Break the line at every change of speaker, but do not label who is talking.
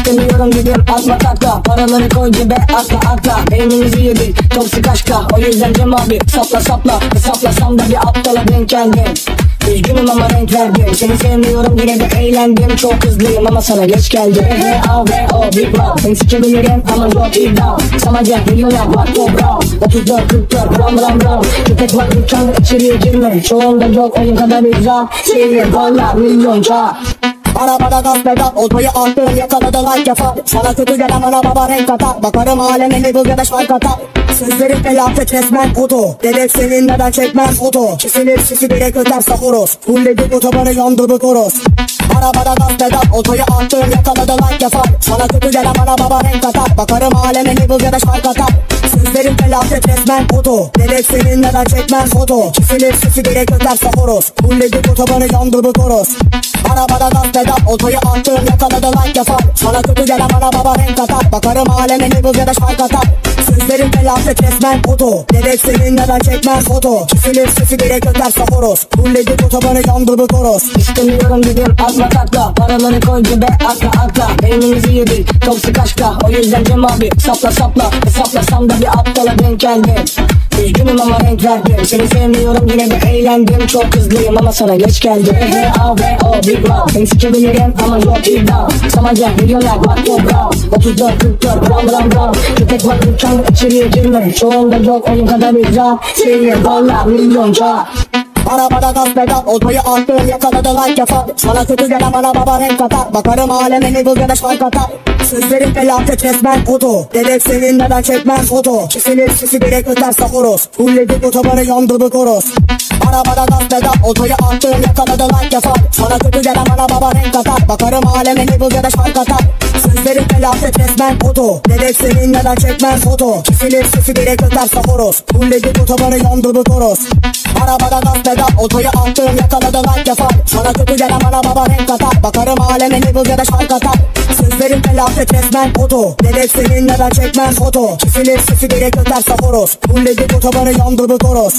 İstemiyorum gidip atma takla. Paraları koy cebe atla atla. Beynimizi yedik toksik aşka. O yüzden Cem abi sapla sapla. Hesaplasam da bir aptala denk geldim. Üzgünüm ama renk verdim. Seni sevmiyorum yine de eğlendim. Çok hızlıyım ama sana geç geldim. H-A-V-O Big Rock Seni sikebilirim ama yok iddia Sana gel milyoner bak o brown 34 44 ram ram ram. Köpek var dükkan içeriye girme. Çoğunda yok oyun kadar icra Seyir dolar milyonca Arabada gaz pedal Oltayı attım yakaladı like yapar Sana kötü gelen ana baba renk katar Bakarım aleme level ya da şark atar Sözlerim felaket resmen kutu Dedek senin neden çekmez foto Kesilir sisi direkt öterse horoz Fulledik otobanı yandı bu toros Arabada gaz pedal Oltayı attım yakaladı like yapar Sana kötü gelen ana baba renk katar Bakarım aleme level ya da şark atar Sözlerim felaket resmen kutu Dedek senin neden çekmez foto Kesilir sisi direkt öterse horoz Fulledik otobanı yandı bu toros Arabada gaz pedal Oltayı attım yakaladı like yapar. Sana kötü gelen ana baba renk katar Bakarım aleme level ya da şark atar. Sözlerim felaket resmen kutu Dedek senin neden çekmez foto. Kesilir sesi direkt öterse horoz Fulledik otobanı yandı bu toros. İstemiyorum gidip atma takla. Paraları koy cebe atla atla. Beynimizi yedik toksik aşka O yüzden Cem abi sapla sapla. Hesaplasam da bir aptala denk geldim Üzgünüm ama renk verdim. Seni sevmiyorum yine de eğlendim. Çok hızlıyım ama sana geç geldim. H-A-V-O Big Rock Seni sikebilirim ama yok iddia Sana gel milyoner bak o brown 34 44 ram ram ram Köpek var dükkan içeriye girme Çoğunda yok oyun kadar icra Seyir dolar milyonca. Arabada gaz pedal Oltayı attım yakaladı like yapar. Sana kötü gelen bana baba renk katar. Bakarım aleme level ya da şark atar Sözlerim felaket resmen kutu Dedek senin neden çekmez foto Kesilir sisi direkt öterse horoz Fulledik otobanı yandı bu toros Arabada gaz pedal Oltayı attım yakaladı like yapar Sana kötü gelen bana baba renk katar Bakarım aleme level ya da şark atar. Sözlerim felaket resmen kutu Dedek senin neden çekmez foto Kesilir sisi direkt öterse horoz Fulledik otobanı yandı bu toros Arabada gaz pedal Oltayı attım yakaladı like yapar Sana kötü gelen bana baba renk katar Bakarım aleme level ya da şark atar felaket resmen kutu Dedek senin neden çekmez foto. Kesilir sisi direkt öterse horoz Fulledik otobanı yandı bu toros